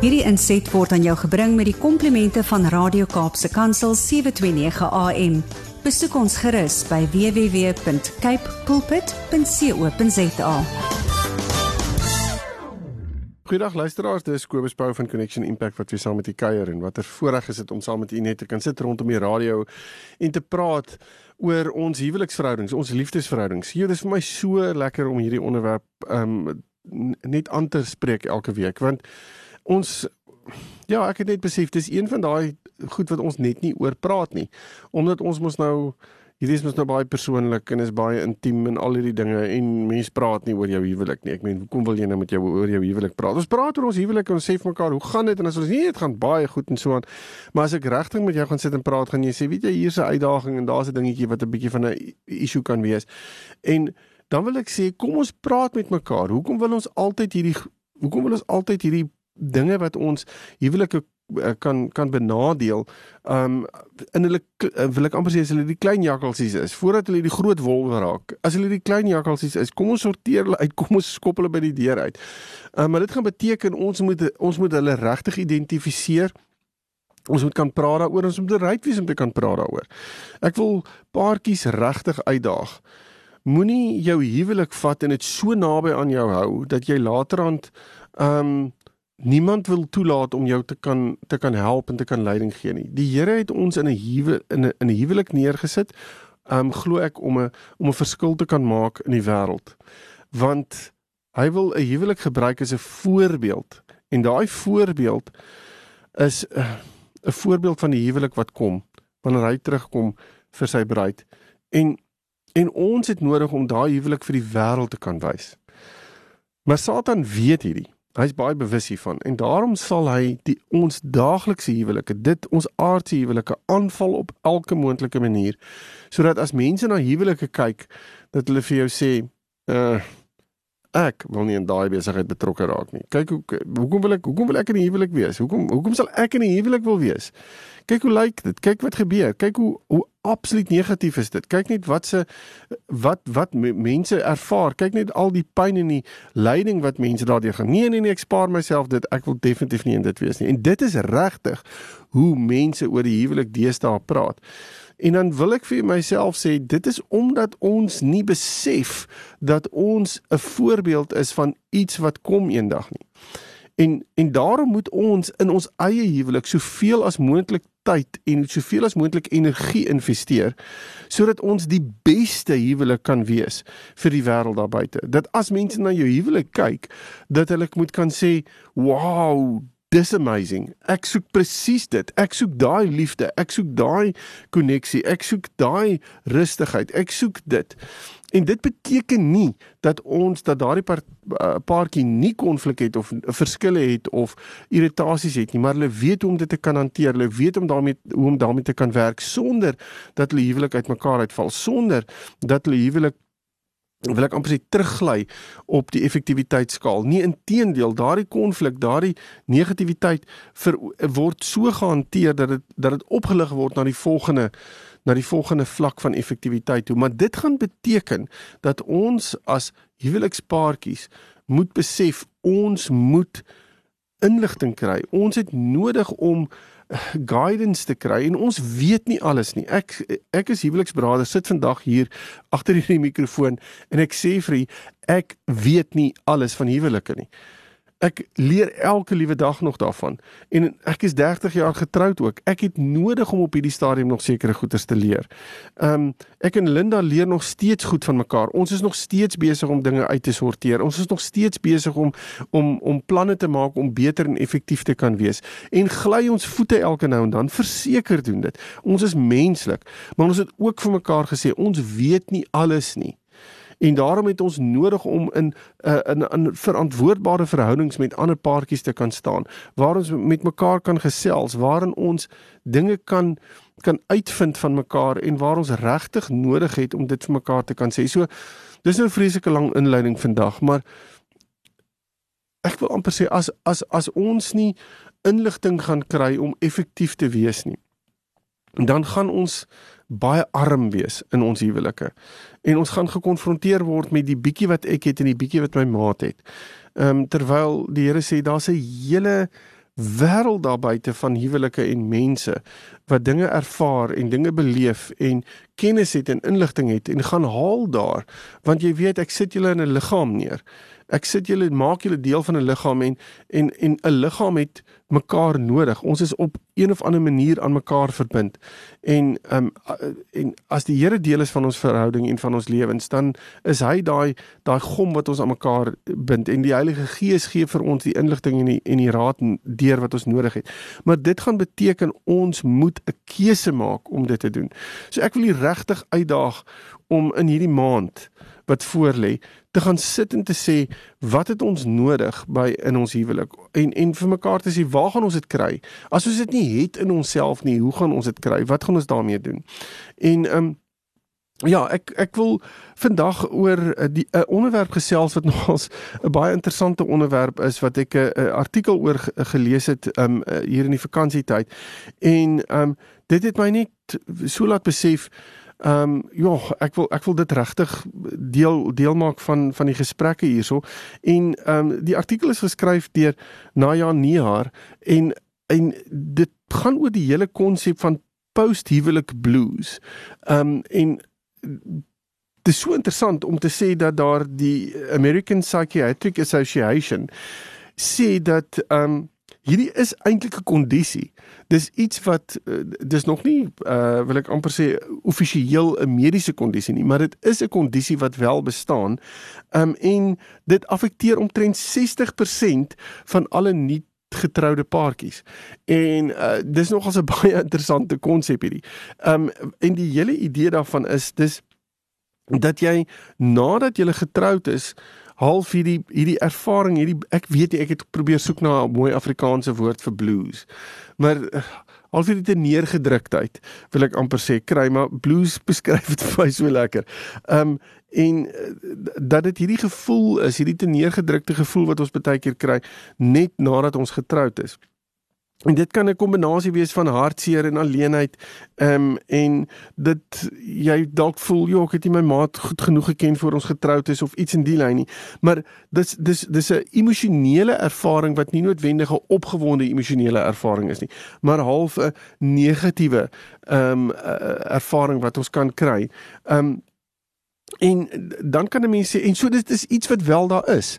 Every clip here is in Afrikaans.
Hierdie inset word aan jou gebring met die komplimente van Radio Kaapse Kansel 729 AM. Besoek ons gerus by www.cape pulpit.co.za. Goeiedag luisteraars, dis Kobus Pau van Connection Impact wat weer saam met u kuier en watter voorreg is dit om saam met u net te kan sit rondom die radio en te praat oor ons huweliksverhoudings, ons liefdesverhoudings. Hier is vir my so lekker om hierdie onderwerp um net aan te spreek elke week want ons ja, ek het net besef dis een van daai goed wat ons net nie oor praat nie. Omdat ons mos nou hierdie is mos nou baie persoonlik en is baie intiem en al hierdie dinge en mense praat nie oor jou huwelik nie. Ek meen, hoekom wil jy nou met jou oor jou huwelik praat? Ons praat oor ons huwelik en ons sê vir mekaar, "Hoe gaan dit?" En as ons nie, dit gaan baie goed en so aan. Maar as ek regtig met jou gaan sit en praat, gaan jy sê, "Weet jy, hier's 'n uitdaging en daar's 'n dingetjie wat 'n bietjie van 'n issue kan wees." En dan wil ek sê, kom ons praat met mekaar. Hoekom wil ons altyd hierdie hoekom wil ons altyd hierdie dinge wat ons huwelike eh, kan kan benadeel. Um in hulle eh, wil ek amper sê as hulle die klein jakkalsies is voordat hulle die groot wolwe raak as hulle die klein jakkalsies is kom ons sorteer hulle uit kom ons skop hulle by die deur uit. Um, maar dit gaan beteken ons moet ons moet hulle regtig identifiseer. Ons moet kan praat daaroor ons moet bereid wees om te kan praat daaroor. Ek wil paartjies regtig uitdaag. Moenie jou huwelik vat en dit so naby aan jou hou dat jy laterand um niemand wil toelaat om jou te kan te kan help en te kan leiding gee nie. Die Here het ons in 'n huwe in 'n in 'n huwelik neergesit. Um glo ek om 'n om 'n verskil te kan maak in die wêreld. Want hy wil 'n huwelik gebruik as 'n voorbeeld en daai voorbeeld is eh, 'n uh, voorbeeld van die huwelik wat kom wanneer hy terugkom vir sy bruid. En en ons het nodig om daai huwelik vir die wêreld te kan wys. Maar Satan weet hierdie. Hy's baie bewus hiervan en daarom sal hy die ons daaglikse huwelike, dit ons aardse huwelike aanval op elke moontlike manier sodat as mense na huwelike kyk dat hulle vir jou sê, uh ek wil nie in daai besigheid betrokke raak nie. Kyk hoe hoekom wil ek hoekom wil ek in 'n huwelik wees? Hoekom hoekom sal ek in 'n huwelik wil wees? Kyk hoe lyk dit. Kyk wat gebeur. Kyk hoe hoe absoluut negatief is dit. Kyk net wat se wat wat mense ervaar. Kyk net al die pyn en die lyding wat mense daardeur gaan. Nee nee nee, ek spaar myself dit. Ek wil definitief nie in dit wees nie. En dit is regtig hoe mense oor die huwelik deesdae praat. En dan wil ek vir myself sê dit is omdat ons nie besef dat ons 'n voorbeeld is van iets wat kom eendag nie. En en daarom moet ons in ons eie huwelik soveel as moontlik tyd en soveel as moontlik energie investeer sodat ons die beste huwelik kan wees vir die wêreld daar buite. Dat as mense na jou huwelik kyk, dat hulle moet kan sê, "Wow, dis amazing. Ek soek presies dit. Ek soek daai liefde, ek soek daai koneksie, ek soek daai rustigheid. Ek soek dit. En dit beteken nie dat ons dat daardie paar, uh, paartjie nie konflik het of verskille het of irritasies het nie, maar hulle weet hoe om dit te kan hanteer. Hulle weet om daarmee hoe om daarmee te kan werk sonder dat hulle huwelik uitmekaar uitval, sonder dat hulle huwelik wil ek amper sê teruggly op die effektiwiteitsskaal. Nie inteendeel, daardie konflik, daardie negativiteit vir word so gehanteer dat dit dat dit opgelig word na die volgende na die volgende vlak van effektiwiteit toe. Maar dit gaan beteken dat ons as huwelikspaartjies moet besef ons moet inligting kry. Ons het nodig om guidance te kry en ons weet nie alles nie. Ek ek is huweliksberader, sit vandag hier agter hierdie mikrofoon en ek sê vir u ek weet nie alles van huwelike nie. Ek leer elke liewe dag nog daarvan. En ek is 30 jaar getroud ook. Ek het nodig om op hierdie stadium nog sekere goeders te leer. Um ek en Linda leer nog steeds goed van mekaar. Ons is nog steeds besig om dinge uit te sorteer. Ons is nog steeds besig om om om planne te maak om beter en effektief te kan wees. En gly ons voete elke nou en dan, verseker doen dit. Ons is menslik, maar ons het ook vir mekaar gesê ons weet nie alles nie en daarom het ons nodig om in uh, in 'n verantwoordbare verhoudings met ander paartjies te kan staan waar ons met mekaar kan gesels waarin ons dinge kan kan uitvind van mekaar en waar ons regtig nodig het om dit vir mekaar te kan sê. So dis nou 'n vreeslike lang inleiding vandag, maar ek wil amper sê as as as ons nie inligting gaan kry om effektief te wees nie, dan gaan ons baie arm wees in ons huwelike. En ons gaan gekonfronteer word met die bietjie wat ek het en die bietjie wat my maat het. Ehm um, terwyl die Here sê daar's 'n hele wêreld daar buite van huwelike en mense wat dinge ervaar en dinge beleef en kennis het en inligting het en gaan haal daar want jy weet ek sit julle in 'n liggaam neer ek sit julle maak julle deel van 'n liggaam en en en 'n liggaam het mekaar nodig. Ons is op een of ander manier aan mekaar verbind. En ehm um, en as die Here deel is van ons verhouding en van ons lewens, dan is hy daai daai gom wat ons aan mekaar bind en die Heilige Gees gee vir ons die inligting en die en die raad deur wat ons nodig het. Maar dit gaan beteken ons moet 'n keuse maak om dit te doen. So ek wil u regtig uitdaag om in hierdie maand wat voorlê te gaan sit en te sê wat het ons nodig by in ons huwelik? En en vir mekaar te sê waar gaan ons dit kry? As ons dit nie het in onsself nie hoe gaan ons dit kry? Wat gaan ons daarmee doen? En ehm um, Ja, ek ek wil vandag oor eh, die 'n uh, onderwerp gesels wat nogals 'n baie interessante onderwerp is wat ek 'n uh, artikel oor gelees het um uh, hier in die vakansietyd. En um dit het my net so laat besef Ehm um, ja, ek wil ek wil dit regtig deel deel maak van van die gesprekke hierso. En ehm um, die artikel is geskryf deur Naya Nihar en en dit gaan oor die hele konsep van post-huwelik blues. Ehm um, en dit is so interessant om te sê dat daar die American Psychiatric Association sê dat ehm um, hierdie is eintlik 'n kondisie. Dis iets wat uh, dis nog nie uh wil ek amper sê offisieel 'n mediese kondisie nie, maar dit is 'n kondisie wat wel bestaan. Um en dit affekteer omtrent 60% van alle nie getroude paartjies. En uh dis nogals 'n baie interessante konsep hierdie. Um en die hele idee daarvan is dis dat jy nadat jy getroud is, half hierdie hierdie ervaring hierdie ek weet nie ek het probeer soek na 'n mooi Afrikaanse woord vir blues maar eh, half hierdie neergedruktheid wil ek amper sê kry maar blues beskryf dit vir my so lekker. Um, en eh, dat dit hierdie gevoel is hierdie te neergedrukte gevoel wat ons baie keer kry net nadat ons getroud is. En dit kan 'n kombinasie wees van hartseer en alleenheid. Ehm um, en dit jy dalk voel jy ek het nie my maat goed genoeg geken voor ons getroud is of iets in die lyn nie. Maar dis dis dis 'n emosionele ervaring wat nie noodwendig 'n opgewonde emosionele ervaring is nie, maar half 'n negatiewe ehm um, ervaring wat ons kan kry. Ehm um, En dan kan 'n mens sê en so dit is iets wat wel daar is.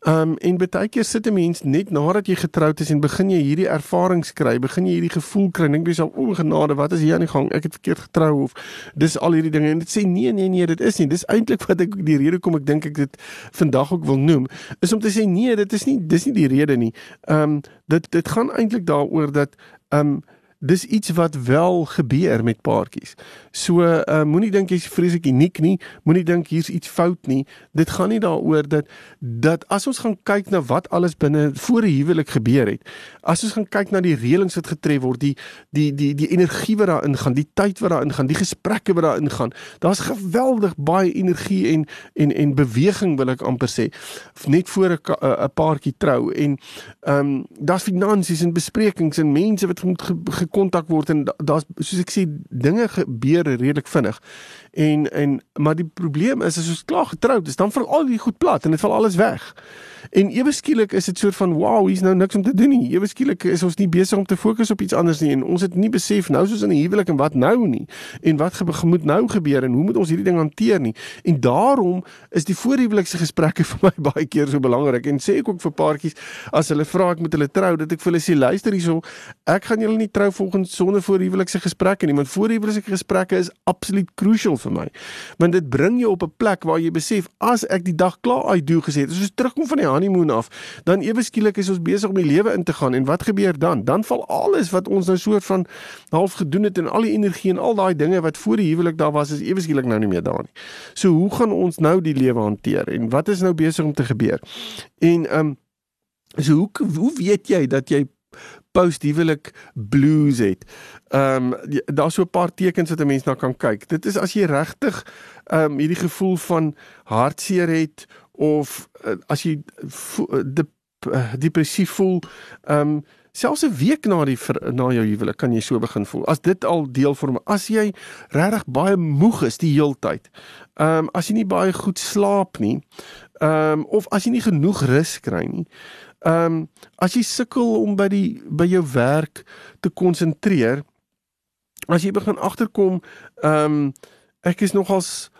Um en baie keer sit 'n mens net nadat jy getroud is en begin jy hierdie ervarings kry, begin jy hierdie gevoel kry, dink jy self o genade, wat is hier aan die gang? Ek het verkeerd getrou of dis al hierdie dinge en dit sê nee nee nee, dit is nie. Dis eintlik wat ek die rede kom ek dink ek dit vandag ook wil noem, is om te sê nee, dit is nie dis nie die rede nie. Um dit dit gaan eintlik daaroor dat um dis iets wat wel gebeur met paartjies. So uh, moenie dink jy's vreeslik uniek nie, moenie dink hier's iets fout nie. Dit gaan nie daaroor dat dat as ons gaan kyk na wat alles binne voor 'n huwelik gebeur het. As ons gaan kyk na die reëlings wat getref word, die die die die energie wat daarin gaan, die tyd wat daarin gaan, die gesprekke wat daarin gaan. Daar's geweldig baie energie en en en beweging wil ek amper sê net voor 'n 'n paartjie trou en ehm um, daar's finansies en besprekings en mense wat moet ge, ge, kontak word en daar's soos ek sê dinge gebeur redelik vinnig. En en maar die probleem is as ons klaar getroud is, dan val al die goed plat en dit val alles weg. En ewe skielik is dit soort van wow, hier's nou niks om te doen nie. Ewe skielik is ons nie besig om te fokus op iets anders nie en ons het nie besef nou soos in 'n huwelik en wat nou nie en wat moet nou gebeur en hoe moet ons hierdie ding hanteer nie. En daarom is die voorhuwelikse gesprekke vir my baie keer so belangrik en sê ek ook vir paartjies as hulle vra ek moet hulle trou, dat ek vir hulle sê luister hierso, ek gaan julle nie trou volgens sonder voorhuwelikse gesprekke nie, want voorhuwelikse gesprekke is absoluut crucial vir my. Want dit bring jou op 'n plek waar jy besef as ek die dag klaar uitdoen gesê het, as ons terugkom van die honeymoon af, dan ewe skielik is ons besig om die lewe in te gaan en wat gebeur dan? Dan val alles wat ons nou soort van half gedoen het en al die energie en al daai dinge wat voor die huwelik daar was, is ewe skielik nou nie meer daar nie. So hoe gaan ons nou die lewe hanteer en wat is nou besig om te gebeur? En ehm um, so hoe hoe weet jy dat jy post-huwelik blues het. Ehm um, daar's so 'n paar tekens wat 'n mens na kan kyk. Dit is as jy regtig ehm um, hierdie gevoel van hartseer het of uh, as jy de, uh, depressief voel, ehm um, selfs 'n week na die na jou huwelik kan jy so begin voel. As dit al deel vorm, as jy regtig baie moeg is die heeltyd. Ehm um, as jy nie baie goed slaap nie, ehm um, of as jy nie genoeg rus kry nie Ehm um, as jy sukkel om by die by jou werk te konsentreer, as jy begin agterkom, ehm um, ek is nogals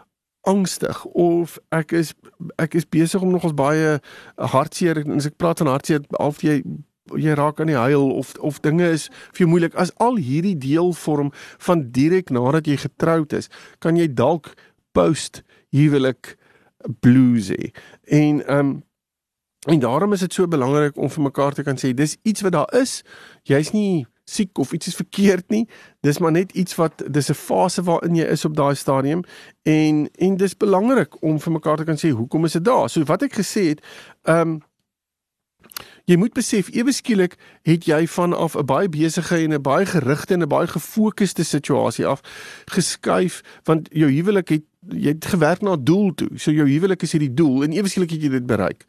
angstig of ek is ek is besig om nogals baie hartseer en as ek praat van hartseer of jy jy raak aan die huil of of dinge is vir jou moeilik. As al hierdie deel vorm van direk nadat jy getroud is kan jy dalk post huwelik blues hê. En ehm um, en daarom is dit so belangrik om vir mekaar te kan sê dis iets wat daar is. Jy's nie siek of iets is verkeerd nie dis maar net iets wat dis 'n fase waarin jy is op daai stadium en en dis belangrik om vir mekaar te kan sê hoekom is dit daar so wat ek gesê het ehm um, jy moet besef ewe skielik het jy vanaf 'n baie besige en 'n baie gerigte en 'n baie gefokusde situasie af geskuif want jou huwelik het jy het gewerk na 'n doel toe. So jou huwelik is hierdie doel en ewe skielik het jy dit bereik.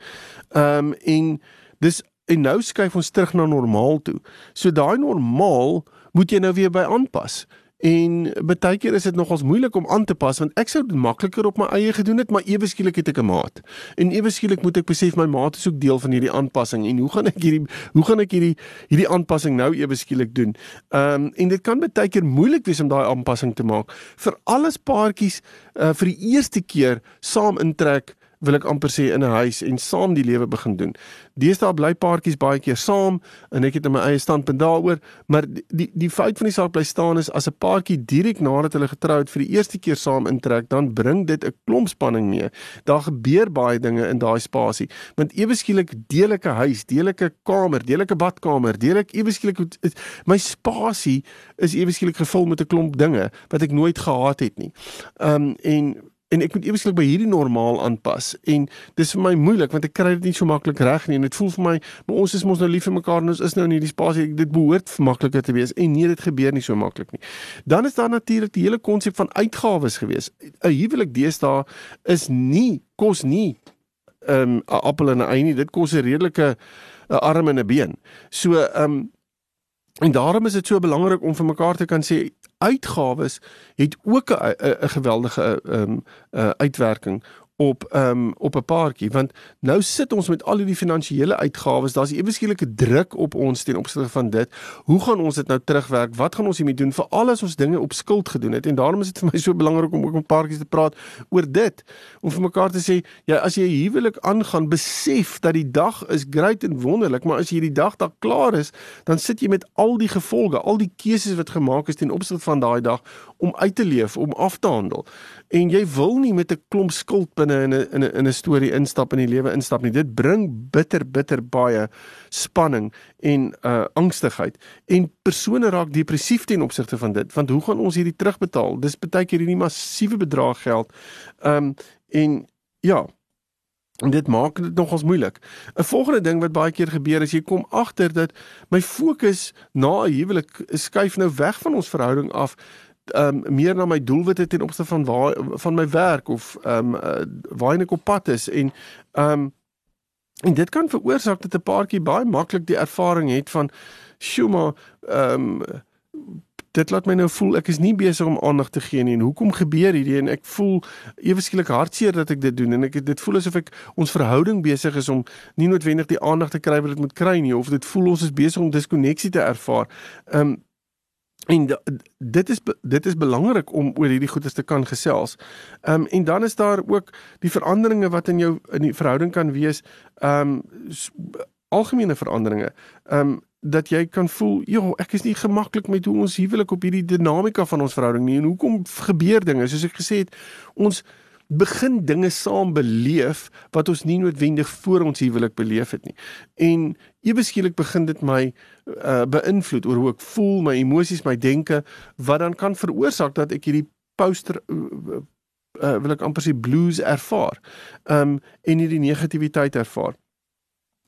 Ehm um, en dis en nou skuif ons terug na normaal toe. So daai normaal moet jy nou weer by aanpas. En baie keer is dit nogals moeilik om aan te pas want ek sou dit makliker op my eie gedoen het, maar ewe skielik het ek 'n maat. En ewe skielik moet ek besef my maat is ook deel van hierdie aanpassing en hoe gaan ek hierdie hoe gaan ek hierdie hierdie aanpassing nou ewe skielik doen? Ehm um, en dit kan baie keer moeilik wees om daai aanpassing te maak. Vir alles paartjies uh, vir die eerste keer saam intrek wil ek amper sê in 'n huis en saam die lewe begin doen. Deesdae bly paartjies baie keer saam en ek het my eie standpunt daaroor, maar die die feit van die saak bly staan is as 'n paartjie direk nadat hulle getroud vir die eerste keer saam intrek, dan bring dit 'n klomp spanning mee. Daar gebeur baie dinge in daai spasie. Want ewe skielik deel ek 'n huis, deel ek 'n kamer, deel ek 'n badkamer, deel ek ewe skielik my spasie is ewe skielik gevul met 'n klomp dinge wat ek nooit gehad het nie. Ehm um, en en ek moet eweslik by hierdie normaal aanpas. En dis vir my moeilik want ek kry dit nie so maklik reg nie. En dit voel vir my maar ons is mos nou lief vir mekaar en ons is nou in hierdie spasie. Dit behoort makliker te wees en nee dit gebeur nie so maklik nie. Dan is daar natuurlik die hele konsep van uitgawes gewees. 'n huwelik deesdae is nie kos nie ehm, 'n um, appel en 'n ei nie. Dit kos 'n redelike 'n arm en 'n been. So ehm um, En daarom is dit so belangrik om vir mekaar te kan sê uitgawes het ook 'n geweldige ehm um, uitwerking op ehm um, op 'n paartjie want nou sit ons met al hierdie finansiële uitgawes daar's ewe skielike druk op ons ten opsigte van dit. Hoe gaan ons dit nou terugwerk? Wat gaan ons hiermee doen? Vir al ons dinge op skuld gedoen het. En daarom is dit vir my so belangrik om ook met paartjies te praat oor dit. Om vir mekaar te sê ja as jy huwelik aangaan besef dat die dag is great en wonderlik maar as jy die dag daar klaar is dan sit jy met al die gevolge al die keuses wat gemaak is ten opsigte van daai dag om uit te leef om af te handel. En jy wil nie met 'n klomp skuld binne in 'n in 'n in 'n storie instap in die lewe instap nie. Dit bring bitter bitter baie spanning en uh angstigheid en persone raak depressief ten opsigte van dit want hoe gaan ons hierdie terugbetaal? Dis baie keer hierdie massiewe bedrag geld. Um en ja, En dit maak dit nogals moeilik. 'n Volgende ding wat baie keer gebeur is jy kom agter dat my fokus na 'n huwelik skuif nou weg van ons verhouding af um, meer na my doelwitte ten opsigte van waar van my werk of ehm um, uh, waar ek op pad is. En ehm um, en dit kan veroorsaak dat 'n paartjie baie maklik die ervaring het van sjoma ehm um, dit laat my nou voel ek is nie besig om aandag te gee nie. En hoekom gebeur hierdie? En ek voel ewe skielik hartseer dat ek dit doen. En ek dit voel asof ek ons verhouding besig is om nie noodwendig die aandag te kry wat dit moet kry nie. Of dit voel ons is besig om diskonneksie te ervaar. Ehm um, En dit is dit is belangrik om oor hierdie goedes te kan gesels. Ehm um, en dan is daar ook die veranderinge wat in jou in die verhouding kan wees. Ehm um, algemene veranderinge. Ehm um, dat jy kan voel, "Jo, ek is nie gemaklik met hoe ons huwelik op hierdie dinamika van ons verhouding nie en hoekom gebeur dinge?" Soos ek gesê het, ons begin dinge saam beleef wat ons nie noodwendig voor ons huwelik beleef het nie. En ewe skielik begin dit my uh, beïnvloed oor hoe ek voel, my emosies, my denke wat dan kan veroorsaak dat ek hierdie poster uh, uh, wil ek amper sê blues ervaar. Um en hierdie negativiteit ervaar.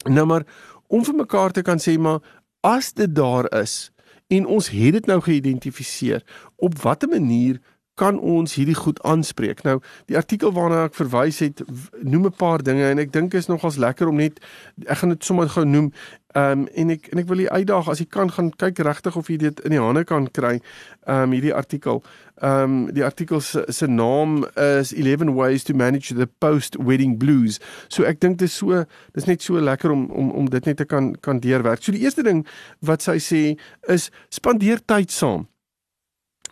Nou maar om vir mekaar te kan sê maar as dit daar is en ons het dit nou geïdentifiseer, op watter manier kan ons hierdie goed aanspreek. Nou, die artikel waarna ek verwys het, noem 'n paar dinge en ek dink is nogals lekker om net ek gaan dit sommer gou noem. Ehm um, en ek en ek wil u uitdaag as jy kan gaan kyk regtig of jy dit in die hande kan kry. Ehm um, hierdie artikel. Ehm um, die artikel se se naam is 11 ways to manage the post wedding blues. So ek dink dit is so dis net so lekker om om om dit net te kan kan deurwerk. So die eerste ding wat sy sê is spandeer tyd saam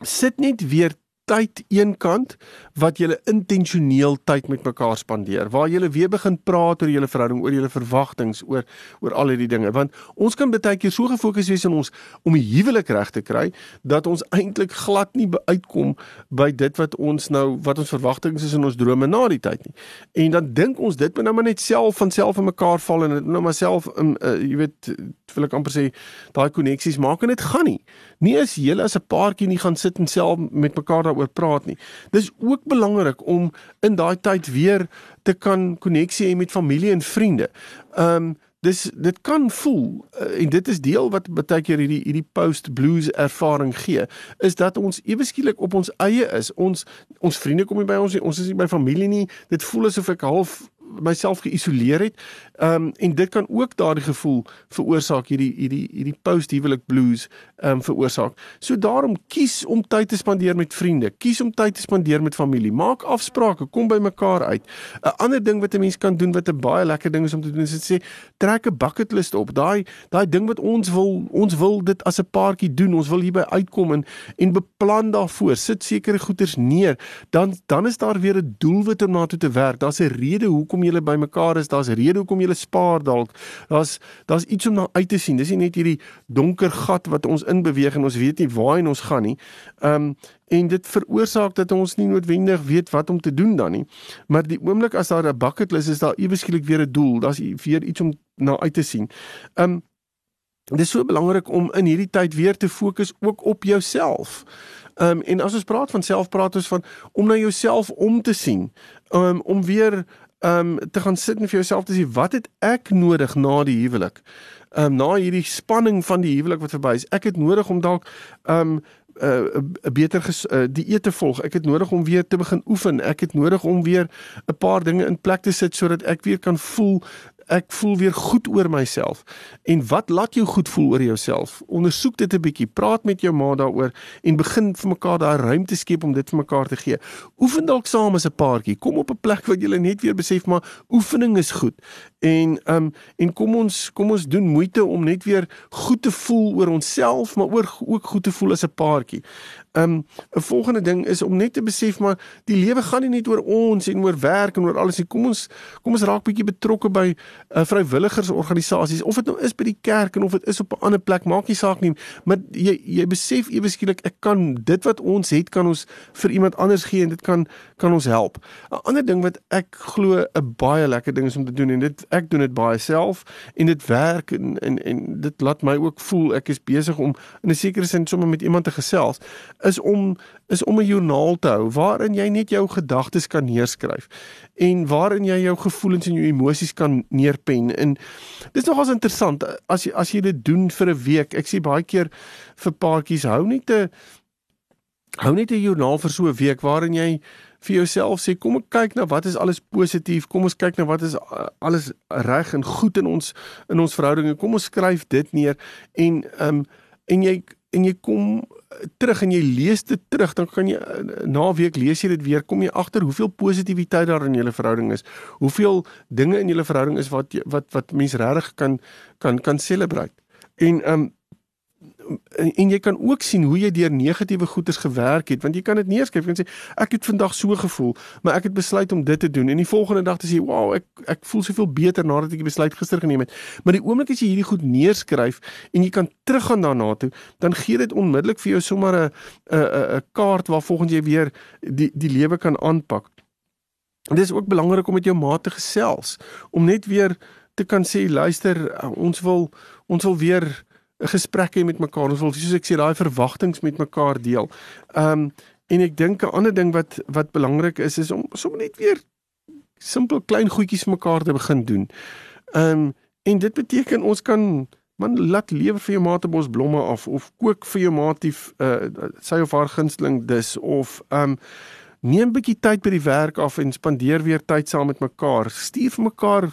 sit net weer tyd eenkant wat jy intentioneel tyd met mekaar spandeer waar jy weer begin praat oor julle verhouding oor julle verwagtinge oor oor al hierdie dinge. Want ons kan baie keer so gefokus wees in ons om die huwelik reg te kry dat ons eintlik glad nie uitkom by dit wat ons nou wat ons verwagtinge is in ons drome na die tyd nie. En dan dink ons dit moet nou maar net self van self in mekaar val en nou maar self in uh, jy weet wil ek amper sê daai koneksies maak en dit gaan nie nie as jy as 'n paartjie nie gaan sit en self met mekaar daaroor praat nie. Dis ook belangrik om in daai tyd weer te kan koneksie hê met familie en vriende. Ehm um, dis dit kan voel uh, en dit is deel wat baie keer hierdie hierdie post blues ervaring gee is dat ons ewe skielik op ons eie is. Ons ons vriende kom nie by ons nie, ons is nie by familie nie. Dit voel asof ek half myself geïsoleer het. Ehm um, en dit kan ook daardie gevoel veroorsaak hierdie hierdie hierdie post-huwelik blues ehm um, veroorsaak. So daarom kies om tyd te spandeer met vriende, kies om tyd te spandeer met familie. Maak afsprake, kom by mekaar uit. 'n Ander ding wat 'n mens kan doen wat 'n baie lekker ding is om te doen, is dit sê trek 'n bucket list op. Daai daai ding wat ons wil ons wil dit as 'n paartjie doen. Ons wil hierby uitkom en en beplan daarvoor. Sit sekere goeders neer. Dan dan is daar weer 'n doelwit om na toe te werk. Daar's 'n rede hoekom hoekom julle bymekaar is, daar's rede hoekom julle spaar dalk. Daar's daar's iets om na uit te sien. Dis nie net hierdie donker gat wat ons inbeweeg en ons weet nie waarheen ons gaan nie. Ehm um, en dit veroorsaak dat ons nie noodwendig weet wat om te doen dan nie. Maar die oomblik as daar 'n bucket list is, daar ewe skielik weer 'n doel. Daar's weer iets om na uit te sien. Ehm um, Dit is so belangrik om in hierdie tyd weer te fokus ook op jouself. Ehm um, en as ons praat van self praat ons van om na jouself om te sien. Um, om weer um te gaan sit en vir jouself te sê wat het ek nodig na die huwelik? Um na hierdie spanning van die huwelik wat verby is. Ek het nodig om dalk um 'n uh, 'n beter uh, dieet te volg. Ek het nodig om weer te begin oefen. Ek het nodig om weer 'n paar dinge in plek te sit sodat ek weer kan voel ek voel weer goed oor myself. En wat laat jou goed voel oor jouself? Ondersoek dit 'n bietjie, praat met jou ma daaroor en begin vir mekaar daai ruimte skep om dit vir mekaar te gee. Oefen dalk saam as 'n paartjie. Kom op 'n plek waar jy net weer besef maar oefening is goed. En um en kom ons kom ons doen moeite om net weer goed te voel oor onsself, maar oor ook goed te voel as 'n paartjie. Um 'n volgende ding is om net te besef maar die lewe gaan nie net oor ons en oor werk en oor alles nie. Kom ons kom ons raak bietjie betrokke by uh, vrywilligersorganisasies of dit nou is by die kerk en of dit is op 'n ander plek, maak nie saak nie, maar jy jy besef ewe skielik ek kan dit wat ons het kan ons vir iemand anders gee en dit kan kan ons help. 'n Ander ding wat ek glo 'n baie lekker ding is om te doen en dit ek doen dit baie self en dit werk en en en dit laat my ook voel ek is besig om in 'n sekere sin sommer met iemand te gesels is om is om 'n joernaal te hou waarin jy net jou gedagtes kan neerskryf en waarin jy jou gevoelens en jou emosies kan neerpen. En dis nogals interessant as jy as jy dit doen vir 'n week. Ek sê baie keer vir paartjies hou net 'n hou net 'n joernaal vir so 'n week waarin jy vir jouself sê kom ek kyk na wat is alles positief kom ons kyk na wat is alles reg en goed in ons in ons verhoudinge kom ons skryf dit neer en ehm um, en jy en jy kom terug en jy lees dit terug, dan kan jy na 'n week lees jy dit weer, kom jy agter hoeveel positiwiteit daar in julle verhouding is. Hoeveel dinge in julle verhouding is wat wat wat mense regtig kan kan kan celebrate. En ehm um, en, en jy kan ook sien hoe jy deur negatiewe goeders gewerk het want jy kan dit neerskryf en sê ek het vandag so gevoel maar ek het besluit om dit te doen. En die volgende dag te sê wow ek ek voel soveel beter nadat ek die besluit gister geneem het. Maar die oomblik as jy hierdie goed neerskryf en jy kan teruggaan daarna toe dan gee dit onmiddellik vir jou sommer 'n 'n 'n kaart waar volgens jy weer die die lewe kan aanpak. En dit is ook belangrik om met jou maat te gesels om net weer te kan sê luister ons wil ons wil weer 'n gesprek hê met mekaar. Ons wil soos ek sê daai verwagtinge met mekaar deel. Ehm um, en ek dink 'n ander ding wat wat belangrik is is om sommer net weer simpel klein goedjies mekaar te begin doen. Ehm um, en dit beteken ons kan man laat lewer vir jou maat 'n bos blomme af of kook vir jou maat die uh, sy of haar gunsteling dis of um neem 'n bietjie tyd by die werk af en spandeer weer tyd saam met mekaar. Stuur vir mekaar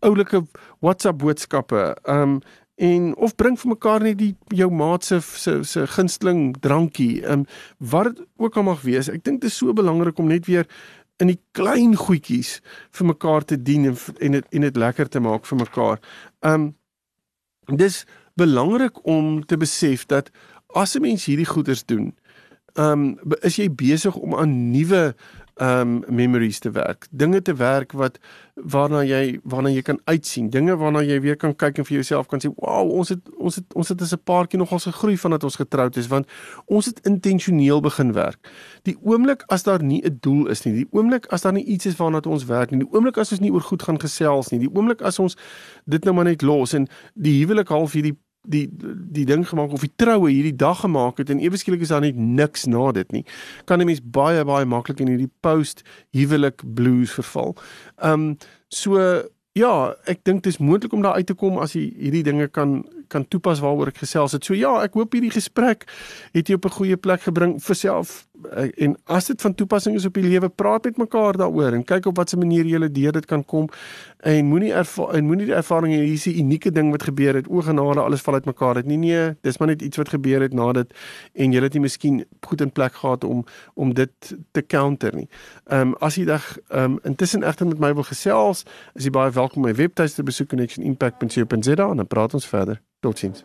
oulike WhatsApp boodskappe. Um en of bring vir mekaar net die jou maat se se se gunsteling drankie. Um wat ook al mag wees. Ek dink dit is so belangrik om net weer in die klein goedjies vir mekaar te dien en en dit en dit lekker te maak vir mekaar. Um dis belangrik om te besef dat as 'n mens hierdie goeders doen, ehm um, is jy besig om aan nuwe ehm um, memories te werk. Dinge te werk wat waarna jy waarna jy kan uitsien. Dinge waarna jy weer kan kyk en vir jouself kan sê, "Wow, ons het ons het ons het as 'n paartjie nogals gegroei vandat ons getroud is want ons het intentioneel begin werk." Die oomblik as daar nie 'n doel is nie, die oomblik as daar nie iets is waarna ons werk nie, die oomblik as ons nie oor goed gaan gesels nie, die oomblik as ons dit nou maar net los en die huwelik half hierdie die die ding gemaak of die troue hierdie dag gemaak het en ewe skielik is daar net niks na dit nie. Kan 'n mens baie baie maklik in hierdie post huwelik blues verval. Um so ja, ek dink dit is moontlik om daar uit te kom as jy hierdie dinge kan kan toepas waaroor ek gesels het. So ja, ek hoop hierdie gesprek het jou op 'n goeie plek gebring vir self en as dit van toepassing is op die lewe, praat met mekaar daaroor en kyk op watter manier jy deur dit kan kom. En moenie en moenie die ervaring hê hier's 'n unieke ding wat gebeur het. O genade, alles val uit mekaar. Dit nie nee, dis maar net iets wat gebeur het na dit en jy het nie miskien goed in plek gehad om om dit te counter nie. Ehm um, as jy dag ehm um, intussen egter met my wil gesels, is jy baie welkom my webtuiste besoek connectionimpact.co.za en dan praat ons verder. Totsiens.